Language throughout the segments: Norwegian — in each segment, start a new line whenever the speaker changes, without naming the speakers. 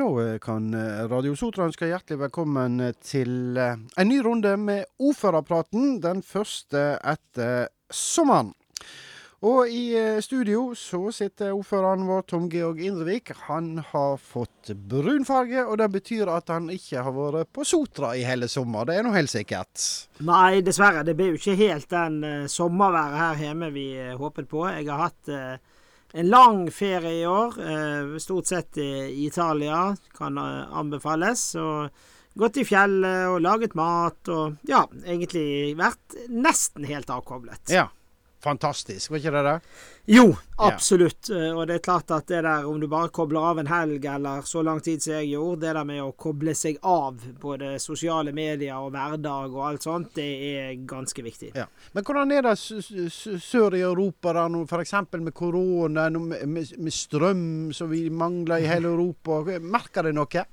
da kan Radio Sotra ønske hjertelig velkommen til en ny runde med Ordførerpraten. Den første etter sommeren. Og i studio så sitter ordføreren vår, Tom Georg Indrevik. Han har fått brun farge, og det betyr at han ikke har vært på Sotra i hele sommer. Det er nå helt sikkert.
Nei, dessverre. Det blir jo ikke helt den sommerværet her hjemme vi håpet på. Jeg har hatt en lang ferie i år, eh, stort sett i Italia. Kan eh, anbefales. Og gått i fjellet og laget mat og ja, egentlig vært nesten helt avkoblet.
Ja. Fantastisk, var ikke det det?
Jo, absolutt. Ja. Og det er klart at det der om du bare kobler av en helg eller så lang tid som jeg gjorde, det der med å koble seg av både sosiale medier og hverdag og alt sånt, det er ganske viktig.
Ja. Men hvordan er det sør i Europa da, f.eks. med korona, med, med strøm som vi mangler i hele Europa? Merker det noe?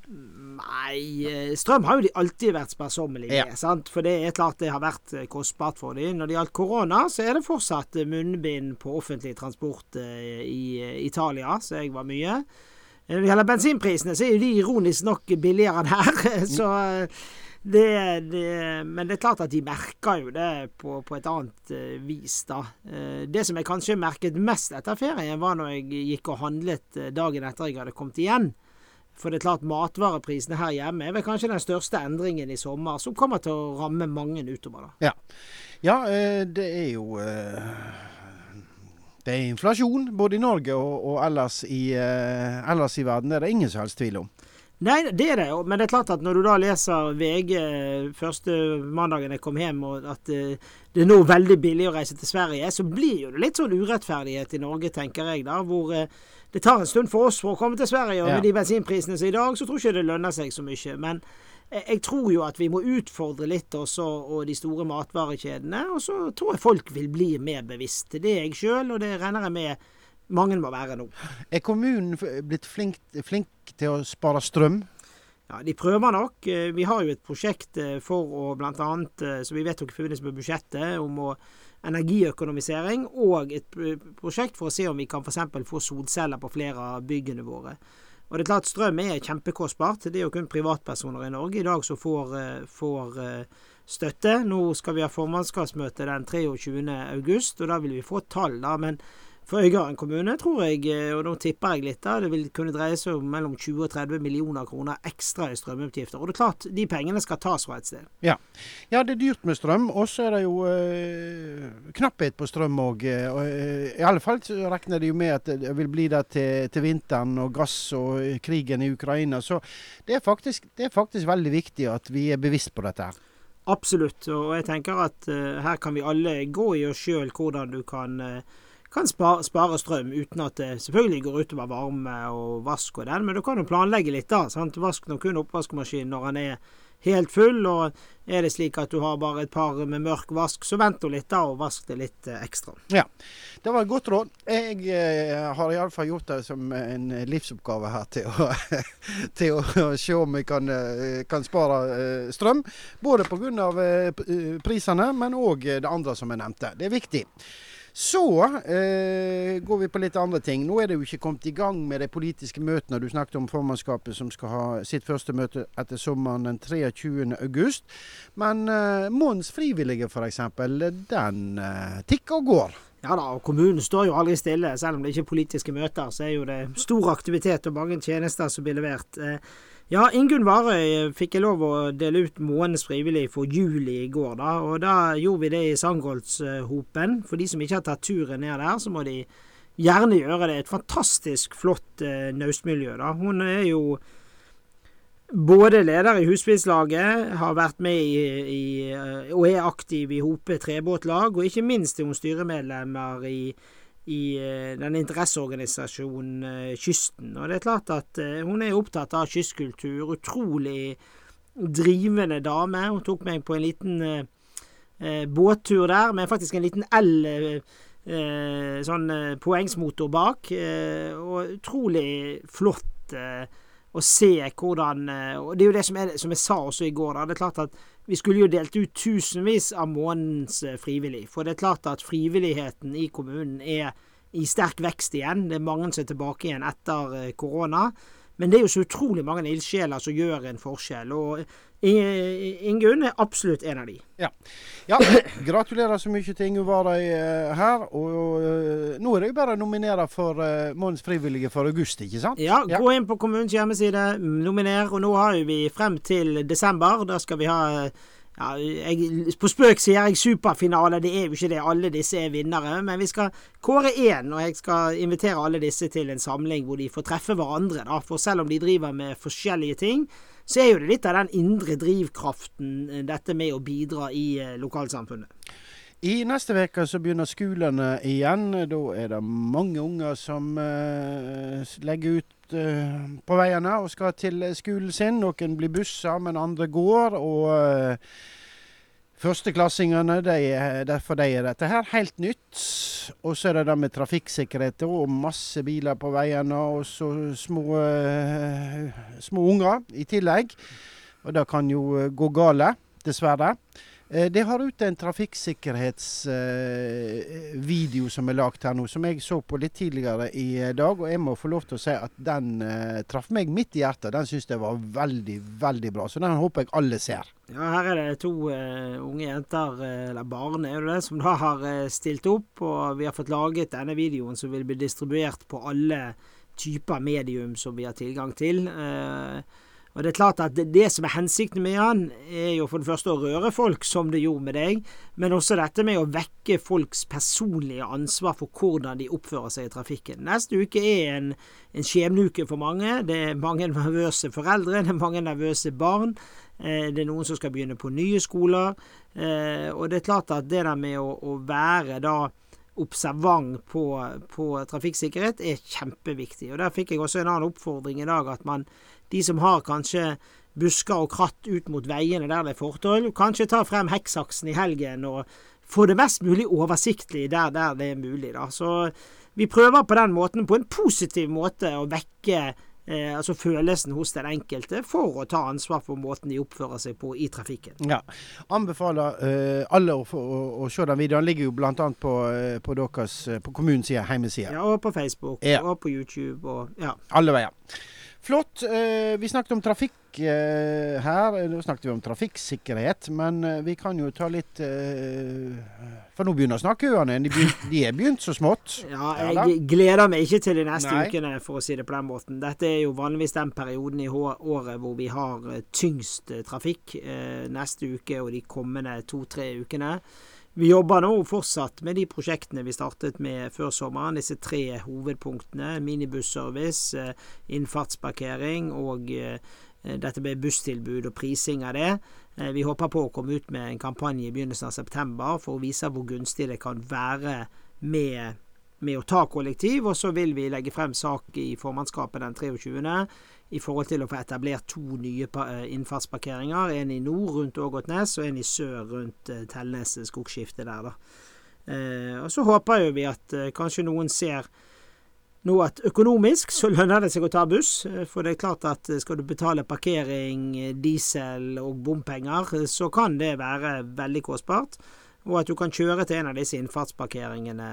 Nei, eh, strøm har jo de alltid vært sparsommelige med. Ja. For det er klart det har vært eh, kostbart for dem. Når det gjaldt korona, så er det fortsatt munnbind på offentlig transport eh, i Italia, så jeg var mye. Når det gjelder bensinprisene, så er jo de ironisk nok billigere enn her. så det, det, men det er klart at de merker jo det på, på et annet vis, da. Det som jeg kanskje merket mest etter ferien, var når jeg gikk og handlet dagen etter jeg hadde kommet igjen. For det er klart matvareprisene her hjemme er vel kanskje den største endringen i sommer, som kommer til å ramme mange utover.
da. Ja, ja eh, det er jo eh, Det er inflasjon både i Norge og, ellers, i, eh, ellers, i, verden. Det er det ingen som helst tvil om.
Nei, det er det. jo. Men det er klart at når du da leser VG første mandagen jeg kom hjem, og at det er nå veldig billig å reise til Sverige, så blir jo det litt sånn urettferdighet i Norge, tenker jeg da. hvor det tar en stund for oss for å komme til Sverige, og med de bensinprisene som i dag, så tror jeg ikke det lønner seg så mye. Men jeg tror jo at vi må utfordre litt også, og de store matvarekjedene. Og så tror jeg folk vil bli mer bevisst. Det er jeg sjøl, og det regner jeg med mange må være nå.
Er kommunen blitt flink, flink til å spare strøm?
Ja, De prøver nok. Vi har jo et prosjekt eh, for å bl.a. Eh, som vi vedtok i forbindelse med budsjettet, om å energiøkonomisering og et prosjekt for å se om vi kan f.eks. få solceller på flere av byggene våre. Og det er klart Strøm er kjempekostbart. Det er jo kun privatpersoner i Norge i dag som får, eh, får eh, støtte. Nå skal vi ha formannskapsmøte den 23. august, og da vil vi få tall. da, men for Øygarden kommune tror jeg, eh, og nå tipper jeg litt, da, det vil kunne dreie seg om mellom 20 og 30 millioner kroner ekstra i strømutgifter. Og det er klart, de pengene skal tas fra et sted.
Ja, ja det er dyrt med strøm. Og så er det jo øh, knapphet på strøm òg. Øh, I alle fall så regner de jo med at det vil bli det til, til, vinteren og gass og krigen i Ukraina. Så det er, faktisk, det er faktisk veldig viktig at vi er bevisst på dette. her.
Absolutt. Og jeg tenker at uh, her kan vi alle gå i oss sjøl hvordan du kan uh, kan spare, spare, strøm uten at det selvfølgelig går utover varme og vask og den, men du kan jo planlegge litt, da. sant? Vask nå kun oppvaskmaskinen når den er helt full, og er det slik at du har bare et par med mørk vask, så vent nå litt da, og vask det litt eh, ekstra.
Ja, det var et godt råd. Jeg eh, har iallfall gjort det som en livsoppgave her til å, til å se om vi kan, eh, kan spare eh, strøm. Både pga. Eh, prisene, men òg det andre som jeg nevnte. Det er viktig. Så eh, går vi på litt andre ting. Nå er det jo ikke kommet i gang med de politiske møtene. Du snakket om formannskapet som skal ha sitt første møte etter sommeren den 23. august. Men eh, Mons frivillige f.eks., den eh, tikker og går.
Ja da, og kommunen står jo aldri stille. Selv om det ikke er politiske møter, så er jo det stor aktivitet og mange tjenester som blir levert. Eh, ja, Ingunn Varøy fikk jeg lov å dele ut månedens frivillig for juli i går, da. Og da gjorde vi det i Sandgoldshopen. For de som ikke har tatt turen ned der, så må de gjerne gjøre det. Et fantastisk flott eh, naustmiljø, da. Hun er jo både leder i husbilslaget, har vært med i, i, eh, og er aktiv i Hope trebåtlag, og ikke minst er hun styremedlemmer i i eh, den interesseorganisasjonen eh, Kysten. Og det er klart at eh, hun er opptatt av kystkultur. Utrolig drivende dame. Hun tok meg på en liten eh, båttur der med faktisk en liten L eh, sånn poengsmotor bak. Eh, og utrolig flott å se hvordan Og det er jo det som, er, som jeg sa også i går. Da. Det er klart at vi skulle jo delt ut tusenvis av månedens eh, frivillig. For det er klart at frivilligheten i kommunen er i sterk vekst igjen. Det er mange som er tilbake igjen etter eh, korona. Men det er jo så utrolig mange ildsjeler som gjør en forskjell. Og Ingunn er absolutt en av de.
Ja. ja. Gratulerer så mye til Ingunn Warøy uh, her. Og uh, nå er det jo bare å nominere for uh, Månedens frivillige for august, ikke sant?
Ja, ja, gå inn på kommunens hjemmeside, nominer. Og nå har vi frem til desember. Da skal vi ha ja, jeg, På spøk sier jeg superfinale, det er jo ikke det. Alle disse er vinnere. Men vi skal kåre én, og jeg skal invitere alle disse til en samling hvor de får treffe hverandre. Da. For selv om de driver med forskjellige ting, så er jo det litt av den indre drivkraften, eh, dette med å bidra i eh, lokalsamfunnet.
I neste uke så begynner skolene igjen. Da er det mange unger som uh, legger ut uh, på veiene og skal til skolen sin. Noen blir bussa, men andre går. og... Uh, Førsteklassingene, de, for dem er dette her helt nytt. Og så er det det med trafikksikkerhet og masse biler på veiene, og så små, små unger i tillegg. Og det kan jo gå gale, dessverre. Eh, det har ute en trafikksikkerhetsvideo eh, som er lagd her nå, som jeg så på litt tidligere i eh, dag. Og jeg må få lov til å si at den traff meg midt i hjertet. Den syns jeg var veldig, veldig bra. Så den håper jeg alle ser.
Ja, her er det to uh, unge jenter, eller barn er det som da har stilt opp. Og vi har fått laget denne videoen som vil bli distribuert på alle typer medium som vi har tilgang til. Uh, og det er klart at det, det, som er hensikten med han, er jo for det første å røre folk, som det gjorde med deg, men også dette med å vekke folks personlige ansvar for hvordan de oppfører seg i trafikken. Neste uke er en, en skjebneuke for mange. Det er mange nervøse foreldre, det er mange nervøse barn. Eh, det er noen som skal begynne på nye skoler. Eh, og det er klart at det der med å, å være da observant på, på, trafikksikkerhet er kjempeviktig. Og Der fikk jeg også en annen oppfordring i dag, at man de som har kanskje busker og kratt ut mot veiene der det er fortau, kanskje ta frem hekksaksen i helgen og få det mest mulig oversiktlig der, der det er mulig. Da. Så vi prøver på den måten, på en positiv måte, å vekke eh, altså følelsen hos den enkelte for å ta ansvar for måten de oppfører seg på i trafikken.
Ja, Anbefaler eh, alle å, å, å, se den videoen. Den ligger jo bl.a. på, eh, på deres eh, på kommunens hjemmeside.
Ja, og på Facebook ja. og på YouTube. Og, ja.
Alle veier. Flott. Eh, vi snakket om trafikk eh, her. Nå snakket vi om trafikksikkerhet. Men eh, vi kan jo ta litt For nå begynner snakkhøene. De, de er begynt så smått.
Ja, jeg gleder meg ikke til de neste Nei. ukene, for å si det på den måten. Dette er jo vanligvis den perioden i året hvor vi har tyngst trafikk. Neste uke og de kommende to-tre ukene. Vi jobber nå fortsatt med de prosjektene vi startet med før sommeren. Disse tre hovedpunktene. Minibussservice, eh, innfartsparkering og eh, dette med busstilbud og prising av det. Eh, vi håper på å komme ut med en kampanje i begynnelsen av september for å vise hvor gunstig det kan være med, med å ta kollektiv. Og så vil vi legge frem sak i formannskapet den 23 i forhold til å få etablert to nye eh, innfartsparkeringer. En i nord rundt Ågotnes, og en i sør rundt eh, Tellnes skogskifte der, da. Eh, og så håper jo vi at kanskje noen ser nå at økonomisk så lønner det seg å ta buss. For det er klart at skal du betale parkering, diesel og bompenger, så kan det være veldig kostbart. Og at du kan kjøre til en av disse innfartsparkeringene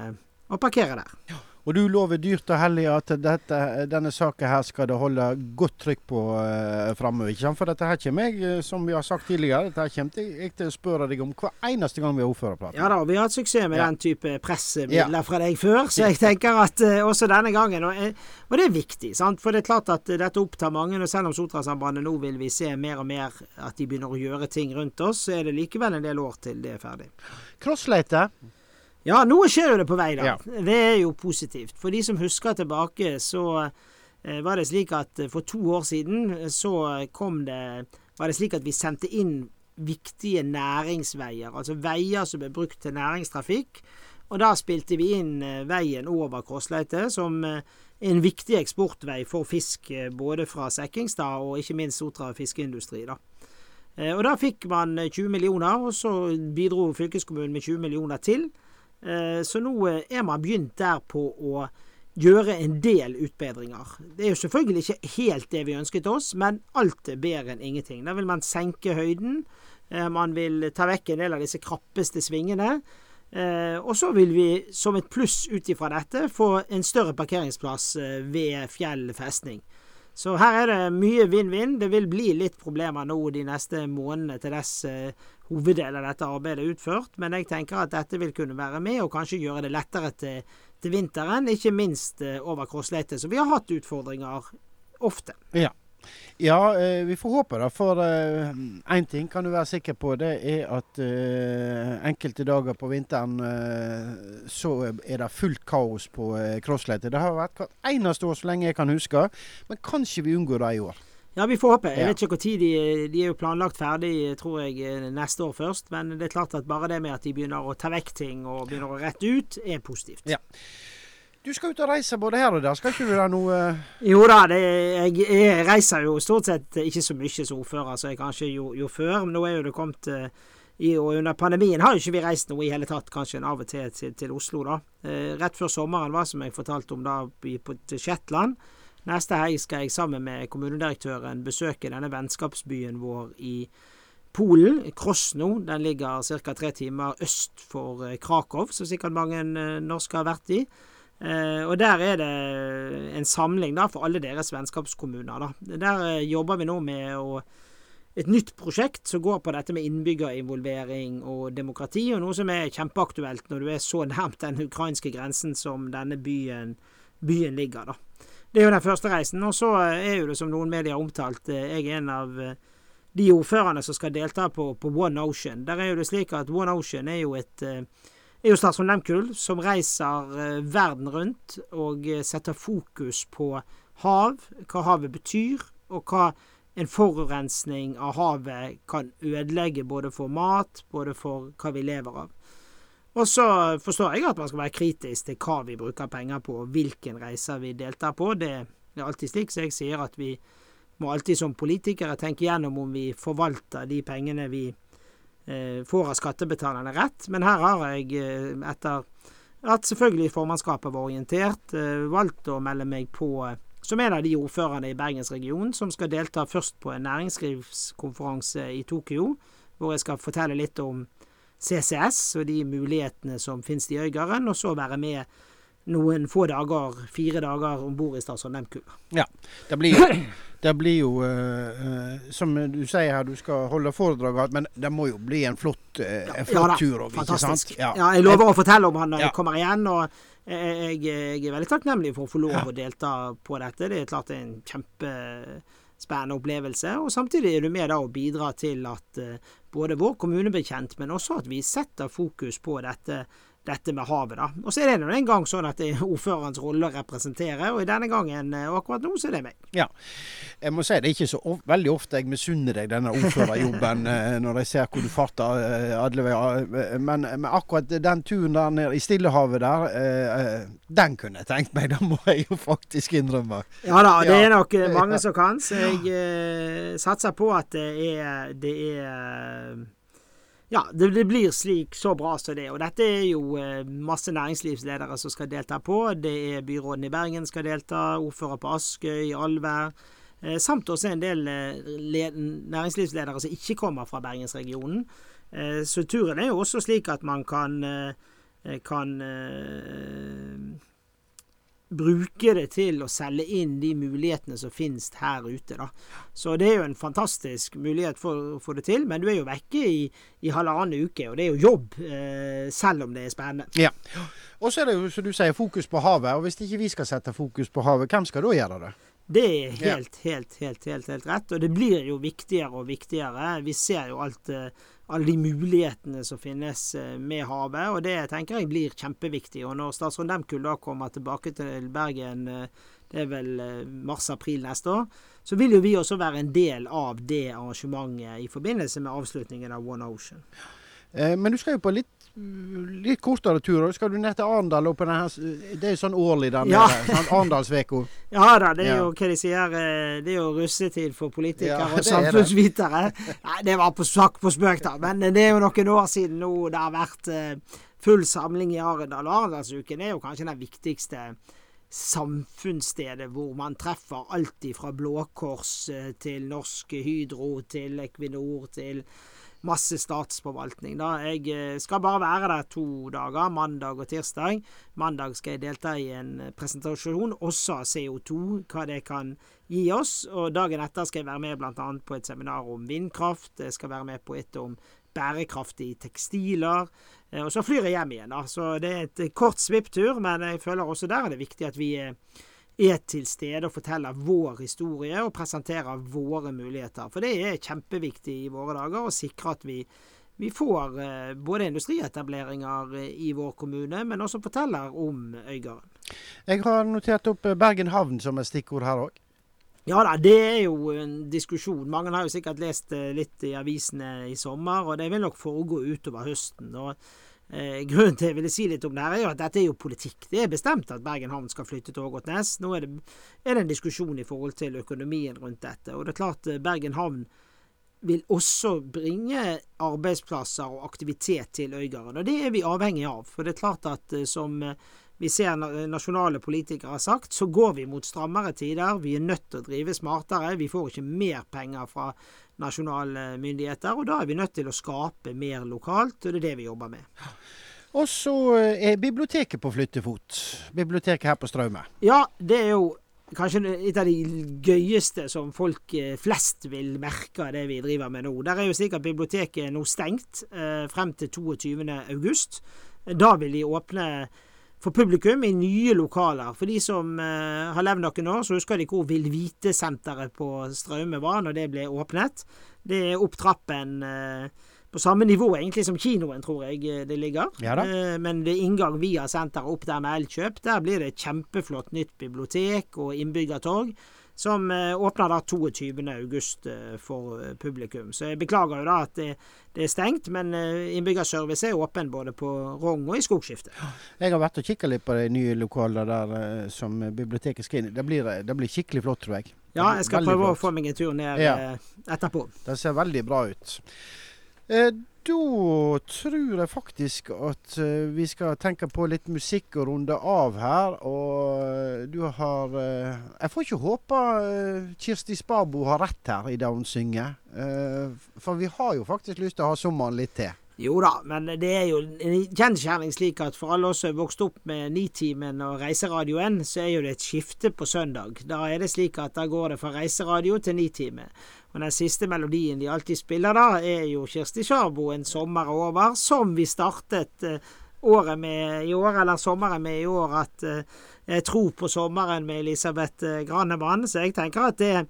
og parkere der. Ja.
Og du lover dyrt og hellig at dette, denne saka her skal det holde godt trykk på uh, framover. For dette her kommer jeg, eh, som vi har sagt tidligere, dette her kommer jeg til å spørre deg om hver eneste gang vi har ordførerprat.
Ja da, vi har hatt suksess med ja. den type pressemidler ja. fra deg før, så jeg tenker at uh, også denne gangen og, og, det er viktig, sant? for det er klart at dette opptar mange. Og selv om Sotrasambandet nå vil vi se mer og mer at de begynner å gjøre ting rundt oss, så er det likevel en del år til det er ferdig.
Crossleite.
Ja, noe skjer jo det på vei, da. Ja. Det er jo positivt. For de som husker tilbake, så eh, var det slik at eh, for to år siden eh, så kom det Var det slik at vi sendte inn viktige næringsveier, altså veier som ble brukt til næringstrafikk. Og da spilte vi inn veien over Krossleite som en viktig eksportvei for fisk både fra Sekkingstad og ikke minst Sotra fiskeindustri. da. Og da fikk man 20 millioner, og så bidro fylkeskommunen med 20 millioner til. Eh, så nå eh, er man begynt der på å gjøre en del utbedringer. Det er jo selvfølgelig ikke helt det vi ønsket oss, men alt er bedre enn ingenting. Da vil man senke høyden. Eh, man vil ta vekk en del av disse krappeste svingene. Og så vil vi som et pluss ut ifra dette få en større parkeringsplass ved Fjell festning. Så her er det mye vinn-vinn. Det vil bli litt problemer nå de neste månedene til dess uh, hoveddelen av dette arbeidet er utført. Men jeg tenker at dette vil kunne være med og kanskje gjøre det lettere til, til vinteren. Ikke minst uh, over crossleite, Så vi har hatt utfordringer ofte.
Ja. Ja, eh, vi får håpe det. For én eh, ting kan du være sikker på. Det er at eh, enkelte dager på vinteren så er det fullt kaos på eh, Det har vært hvert eneste år så lenge jeg kan huske. Men kanskje vi unngår det i år.
Ja, vi får håpe. Jeg vet ikke når de, de er jo planlagt ferdig, tror jeg, neste år først. Men det er klart at bare det med at de begynner å ta vekk ting og begynner å rette ut, er positivt.
Ja. Du skal ut og reise både her og der, skal ikke du det noe uh...
Jo da, det, jeg, jeg, reiser jo stort sett ikke så mye som ordfører som jeg kanskje gjorde, gjorde før. Men nå er jo det kommet uh, i, og Under pandemien har jo ikke vi reist noe i hele tatt, kanskje en av og til til, til Oslo. da. Uh, rett før sommeren var som jeg fortalte om da på, til Shetland. Neste helg skal jeg sammen med kommunedirektøren besøke denne vennskapsbyen vår i Polen, Krosno. Den ligger ca. tre timer øst for Krakow, som sikkert mange norske har vært i. Uh, og Der er det en samling da for alle deres vennskapskommuner. da. Der uh, jobber vi nå med å, et nytt prosjekt som går på dette med innbyggerinvolvering og demokrati, og noe som er kjempeaktuelt når du er så nærmt den ukrainske grensen som denne byen, byen ligger. da. Det er jo den første reisen. Og så er jo det, som noen medier har omtalt, uh, jeg er en av de ordførerne som skal delta på, på, One Ocean. Der er jo det slik at One Ocean er jo et er jo Statsråd Nemkull, som reiser eh, verden rundt og eh, setter fokus på hav, hva havet betyr, og hva en forurensning av havet kan ødelegge både for mat, både for hva vi lever av. Og så forstår jeg at man skal være kritisk til hva vi bruker penger på, og hvilken reiser vi deltar på. Det er alltid slik, så jeg sier at vi må alltid som politikere tenke gjennom om vi forvalter de pengene vi får av skattebetalerne rett. Men her har jeg, eh, etter at selvfølgelig formannskapet var orientert, eh, valgt å melde meg på som en av de ordførerne i Bergensregionen som skal delta først på en næringslivskonferanse i Tokyo, hvor jeg skal fortelle litt om CCS og de mulighetene som finnes i Øygarden, og så være med noen få dager, fire dager om bord i Statsråd Nemkula.
Ja, det blir, det blir jo uh, Som du sier her, du skal holde foredrag, men det må jo bli en flott, uh, en flott ja, tur òg, ikke sant?
Ja. ja. jeg lover å fortelle om han når ja. jeg kommer igjen. og jeg, jeg, er veldig takknemlig for å få lov å delta på dette. Det er klart det er en kjempespennende opplevelse. Og samtidig er du med da å bidra til at både vår kommune blir kjent, men også at vi setter fokus på dette dette med havet, da. Og så er det nå en gang sånn at det er ordførerens rolle å representere, og i denne gangen, eh, og akkurat nå, så er det meg.
Ja. Jeg må si det er ikke så of veldig ofte jeg misunner deg denne ordførerjobben eh, når jeg ser hvor du farter eh, alle veier. Men, men, akkurat den turen der nede i Stillehavet der, den kunne jeg tenkt meg. Det må jeg jo faktisk innrømme.
Ja da, det er nok mange som kan, så jeg satser på at det er, det er ja, det, det, blir slik så bra som det. Og dette er jo eh, masse næringslivsledere som skal delta på. Det er byråden i Bergen skal delta, ordfører på Askøy, Alver. Eh, samt også en del eh, næringslivsledere som ikke kommer fra bergensregionen. Så turen er jo også slik at man kan, kan bruke det til å selge inn de mulighetene som finnes her ute. Da. Så det er jo en fantastisk mulighet for å få det til, men du er jo vekke i, i halvannen uke, og det er jo jobb, eh, selv om det er spennende.
Ja. Og så er det jo, som du sier, fokus på havet. Og hvis ikke vi skal sette fokus på havet, hvem skal da gjøre det?
Det er helt, helt, helt, helt, helt rett. Og det blir jo viktigere og viktigere. Vi ser jo alt eh, alle de mulighetene som finnes eh, med havet. Og det tenker jeg blir kjempeviktig. Og når statsråd Demkull da kommer tilbake til Bergen, eh, det er vel mars-april neste år, så vil jo vi også være en del av det arrangementet i forbindelse med avslutningen av One Ocean.
Men du skal jo på litt litt kortere turer. Skal du ned til Arendal? Det er jo sånn årlig der. Ja. Sånn Arendalsveka.
Ja da, det er jo hva de sier eh, Det er jo russetid for politikere ja, og samfunnsvitere. Nei, det var på sak på spøk, da. Men det er jo noen år siden nå det har vært eh, full samling i Arendal. Arendalsuken er jo kanskje den viktigste samfunnsstedet hvor man treffer alt fra Blå Kors eh, til Norsk Hydro til Equinor til masse statsforvaltning. Da. Jeg eh, skal bare være der to dager, mandag og tirsdag. Mandag skal jeg delta i en presentasjon også av CO2, hva det kan gi oss. Og dagen etter skal jeg være med bl.a. på et seminar om vindkraft. Jeg skal være med på et om bærekraftige tekstiler. Eh, og så flyr jeg hjem igjen, da. Så det er et kort svipptur, men jeg føler også der er det viktig at vi er er til stede og forteller vår historie og presenterer våre muligheter. For det er kjempeviktig i våre dager å sikre at vi, vi får eh, både industrietableringer i vår kommune, men også forteller om Øygarden.
Jeg har notert opp Bergen havn som et stikkord her òg.
Ja da, det er jo en diskusjon. Mange har jo sikkert lest litt i avisene i sommer, og det vil nok foregå utover høsten. og Eh, grunnen til jeg ville si litt om det her, er jo at dette er jo politikk. Det er bestemt at Bergen havn skal flytte til Ågotnes. Nå er det, er det, en diskusjon i forhold til økonomien rundt dette. Og det er klart eh, Bergen havn vil også bringe arbeidsplasser og aktivitet til Øygarden. Og det er vi avhengig av. For det er klart at eh, som eh, vi ser nasjonale politikere har sagt, så går vi mot strammere tider. Vi er nødt til å drive smartere. Vi får ikke mer penger fra nasjonale myndigheter. Og da er vi nødt til å skape mer lokalt, og det er det vi jobber med.
Og så eh, er biblioteket på flyttefot. Biblioteket her på Straume.
Ja, det er jo kanskje et av de gøyeste som folk eh, flest vil merke av det vi driver med nå. Der er jo slik at biblioteket er nå stengt eh, frem til 22. august. Da vil de åpne for publikum i nye lokaler. For de som eh, har levd noen år, så husker de hvor Vil Vite-senteret på Straume var når det ble åpnet. Det er opp trappen eh, på samme nivå egentlig som kinoen, tror jeg eh, det ligger.
Ja eh,
men det er inngang via senteret opp der med Elkjøp. Der blir det et kjempeflott nytt bibliotek og innbyggertorg som eh, åpner da 22.8 eh, for eh, publikum. Så jeg beklager jo da at det, det er stengt, men innbyggerservice er åpen både på Rong og i Skogskiftet.
Jeg har vært og kikka litt på de nye lokalene der som biblioteket skal inn i. Det blir, det blir skikkelig flott, tror jeg.
Ja, jeg skal prøve flott. å få meg en tur ned ja. etterpå.
Det ser veldig bra ut. Eh, da tror jeg faktisk at uh, vi skal tenke på litt musikk og runde av her. Og du har uh, Jeg får ikke håpe Kirsti Sparbo har rett her i det hun synger. for vi har jo faktisk lyst til å ha sommeren litt til.
Jo da, men det er jo en kjensgjerning slik at for alle oss som er vokst opp med Nitimen og Reiseradioen, så er jo det et skifte på søndag. Da er det slik at da går det fra reiseradio til Nitime. Og den siste melodien de alltid spiller da, er jo Kirsti Sjarbo 'En sommer er over', som vi startet uh, året med i år, eller sommeren med i år, at uh, jeg tror på sommeren med Elisabeth uh, Granemann. Så jeg tenker at det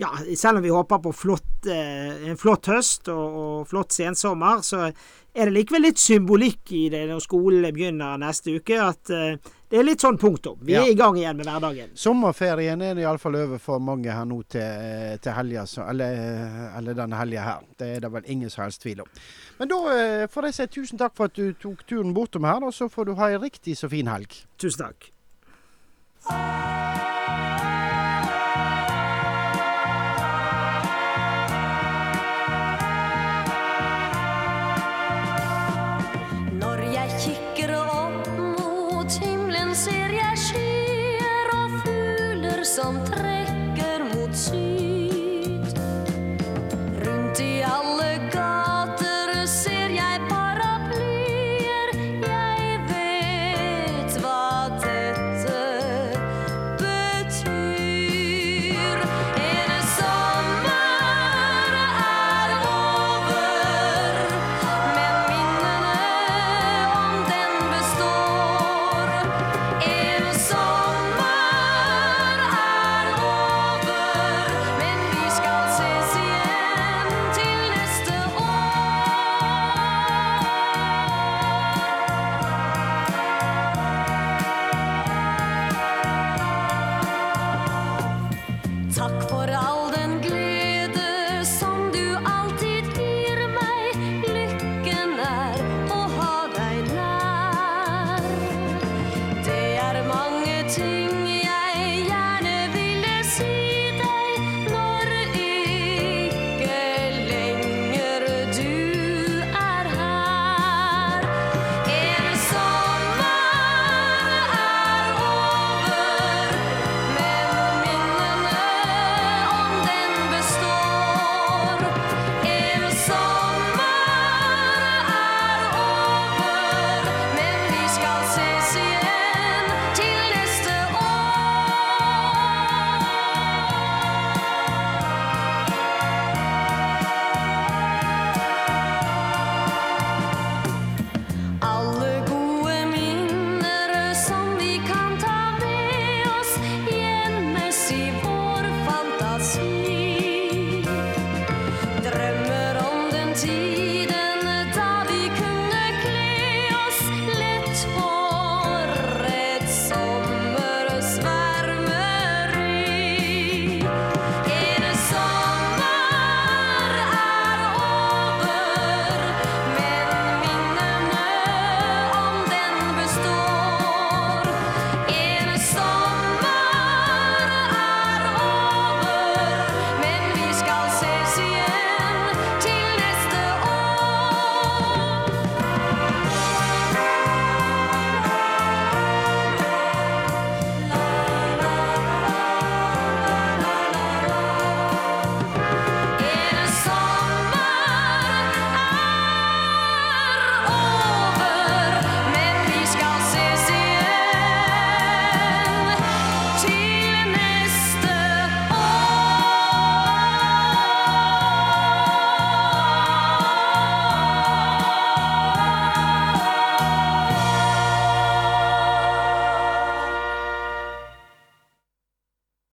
ja, selv om vi håper på flott, eh, en flott høst og, og, flott sensommer, så er det likevel litt symbolikk i det når skolen begynner neste uke. At eh, det er litt sånn punktum. Vi ja. er i gang igjen med hverdagen.
Sommerferien er iallfall over for mange her nå til, til helga, eller, eller, denne helga her. Det er det vel ingen som helst tvil om. Men da eh, får jeg si tusen takk for at du tok turen bortom her, og så får du ha ei riktig så fin helg.
Tusen takk.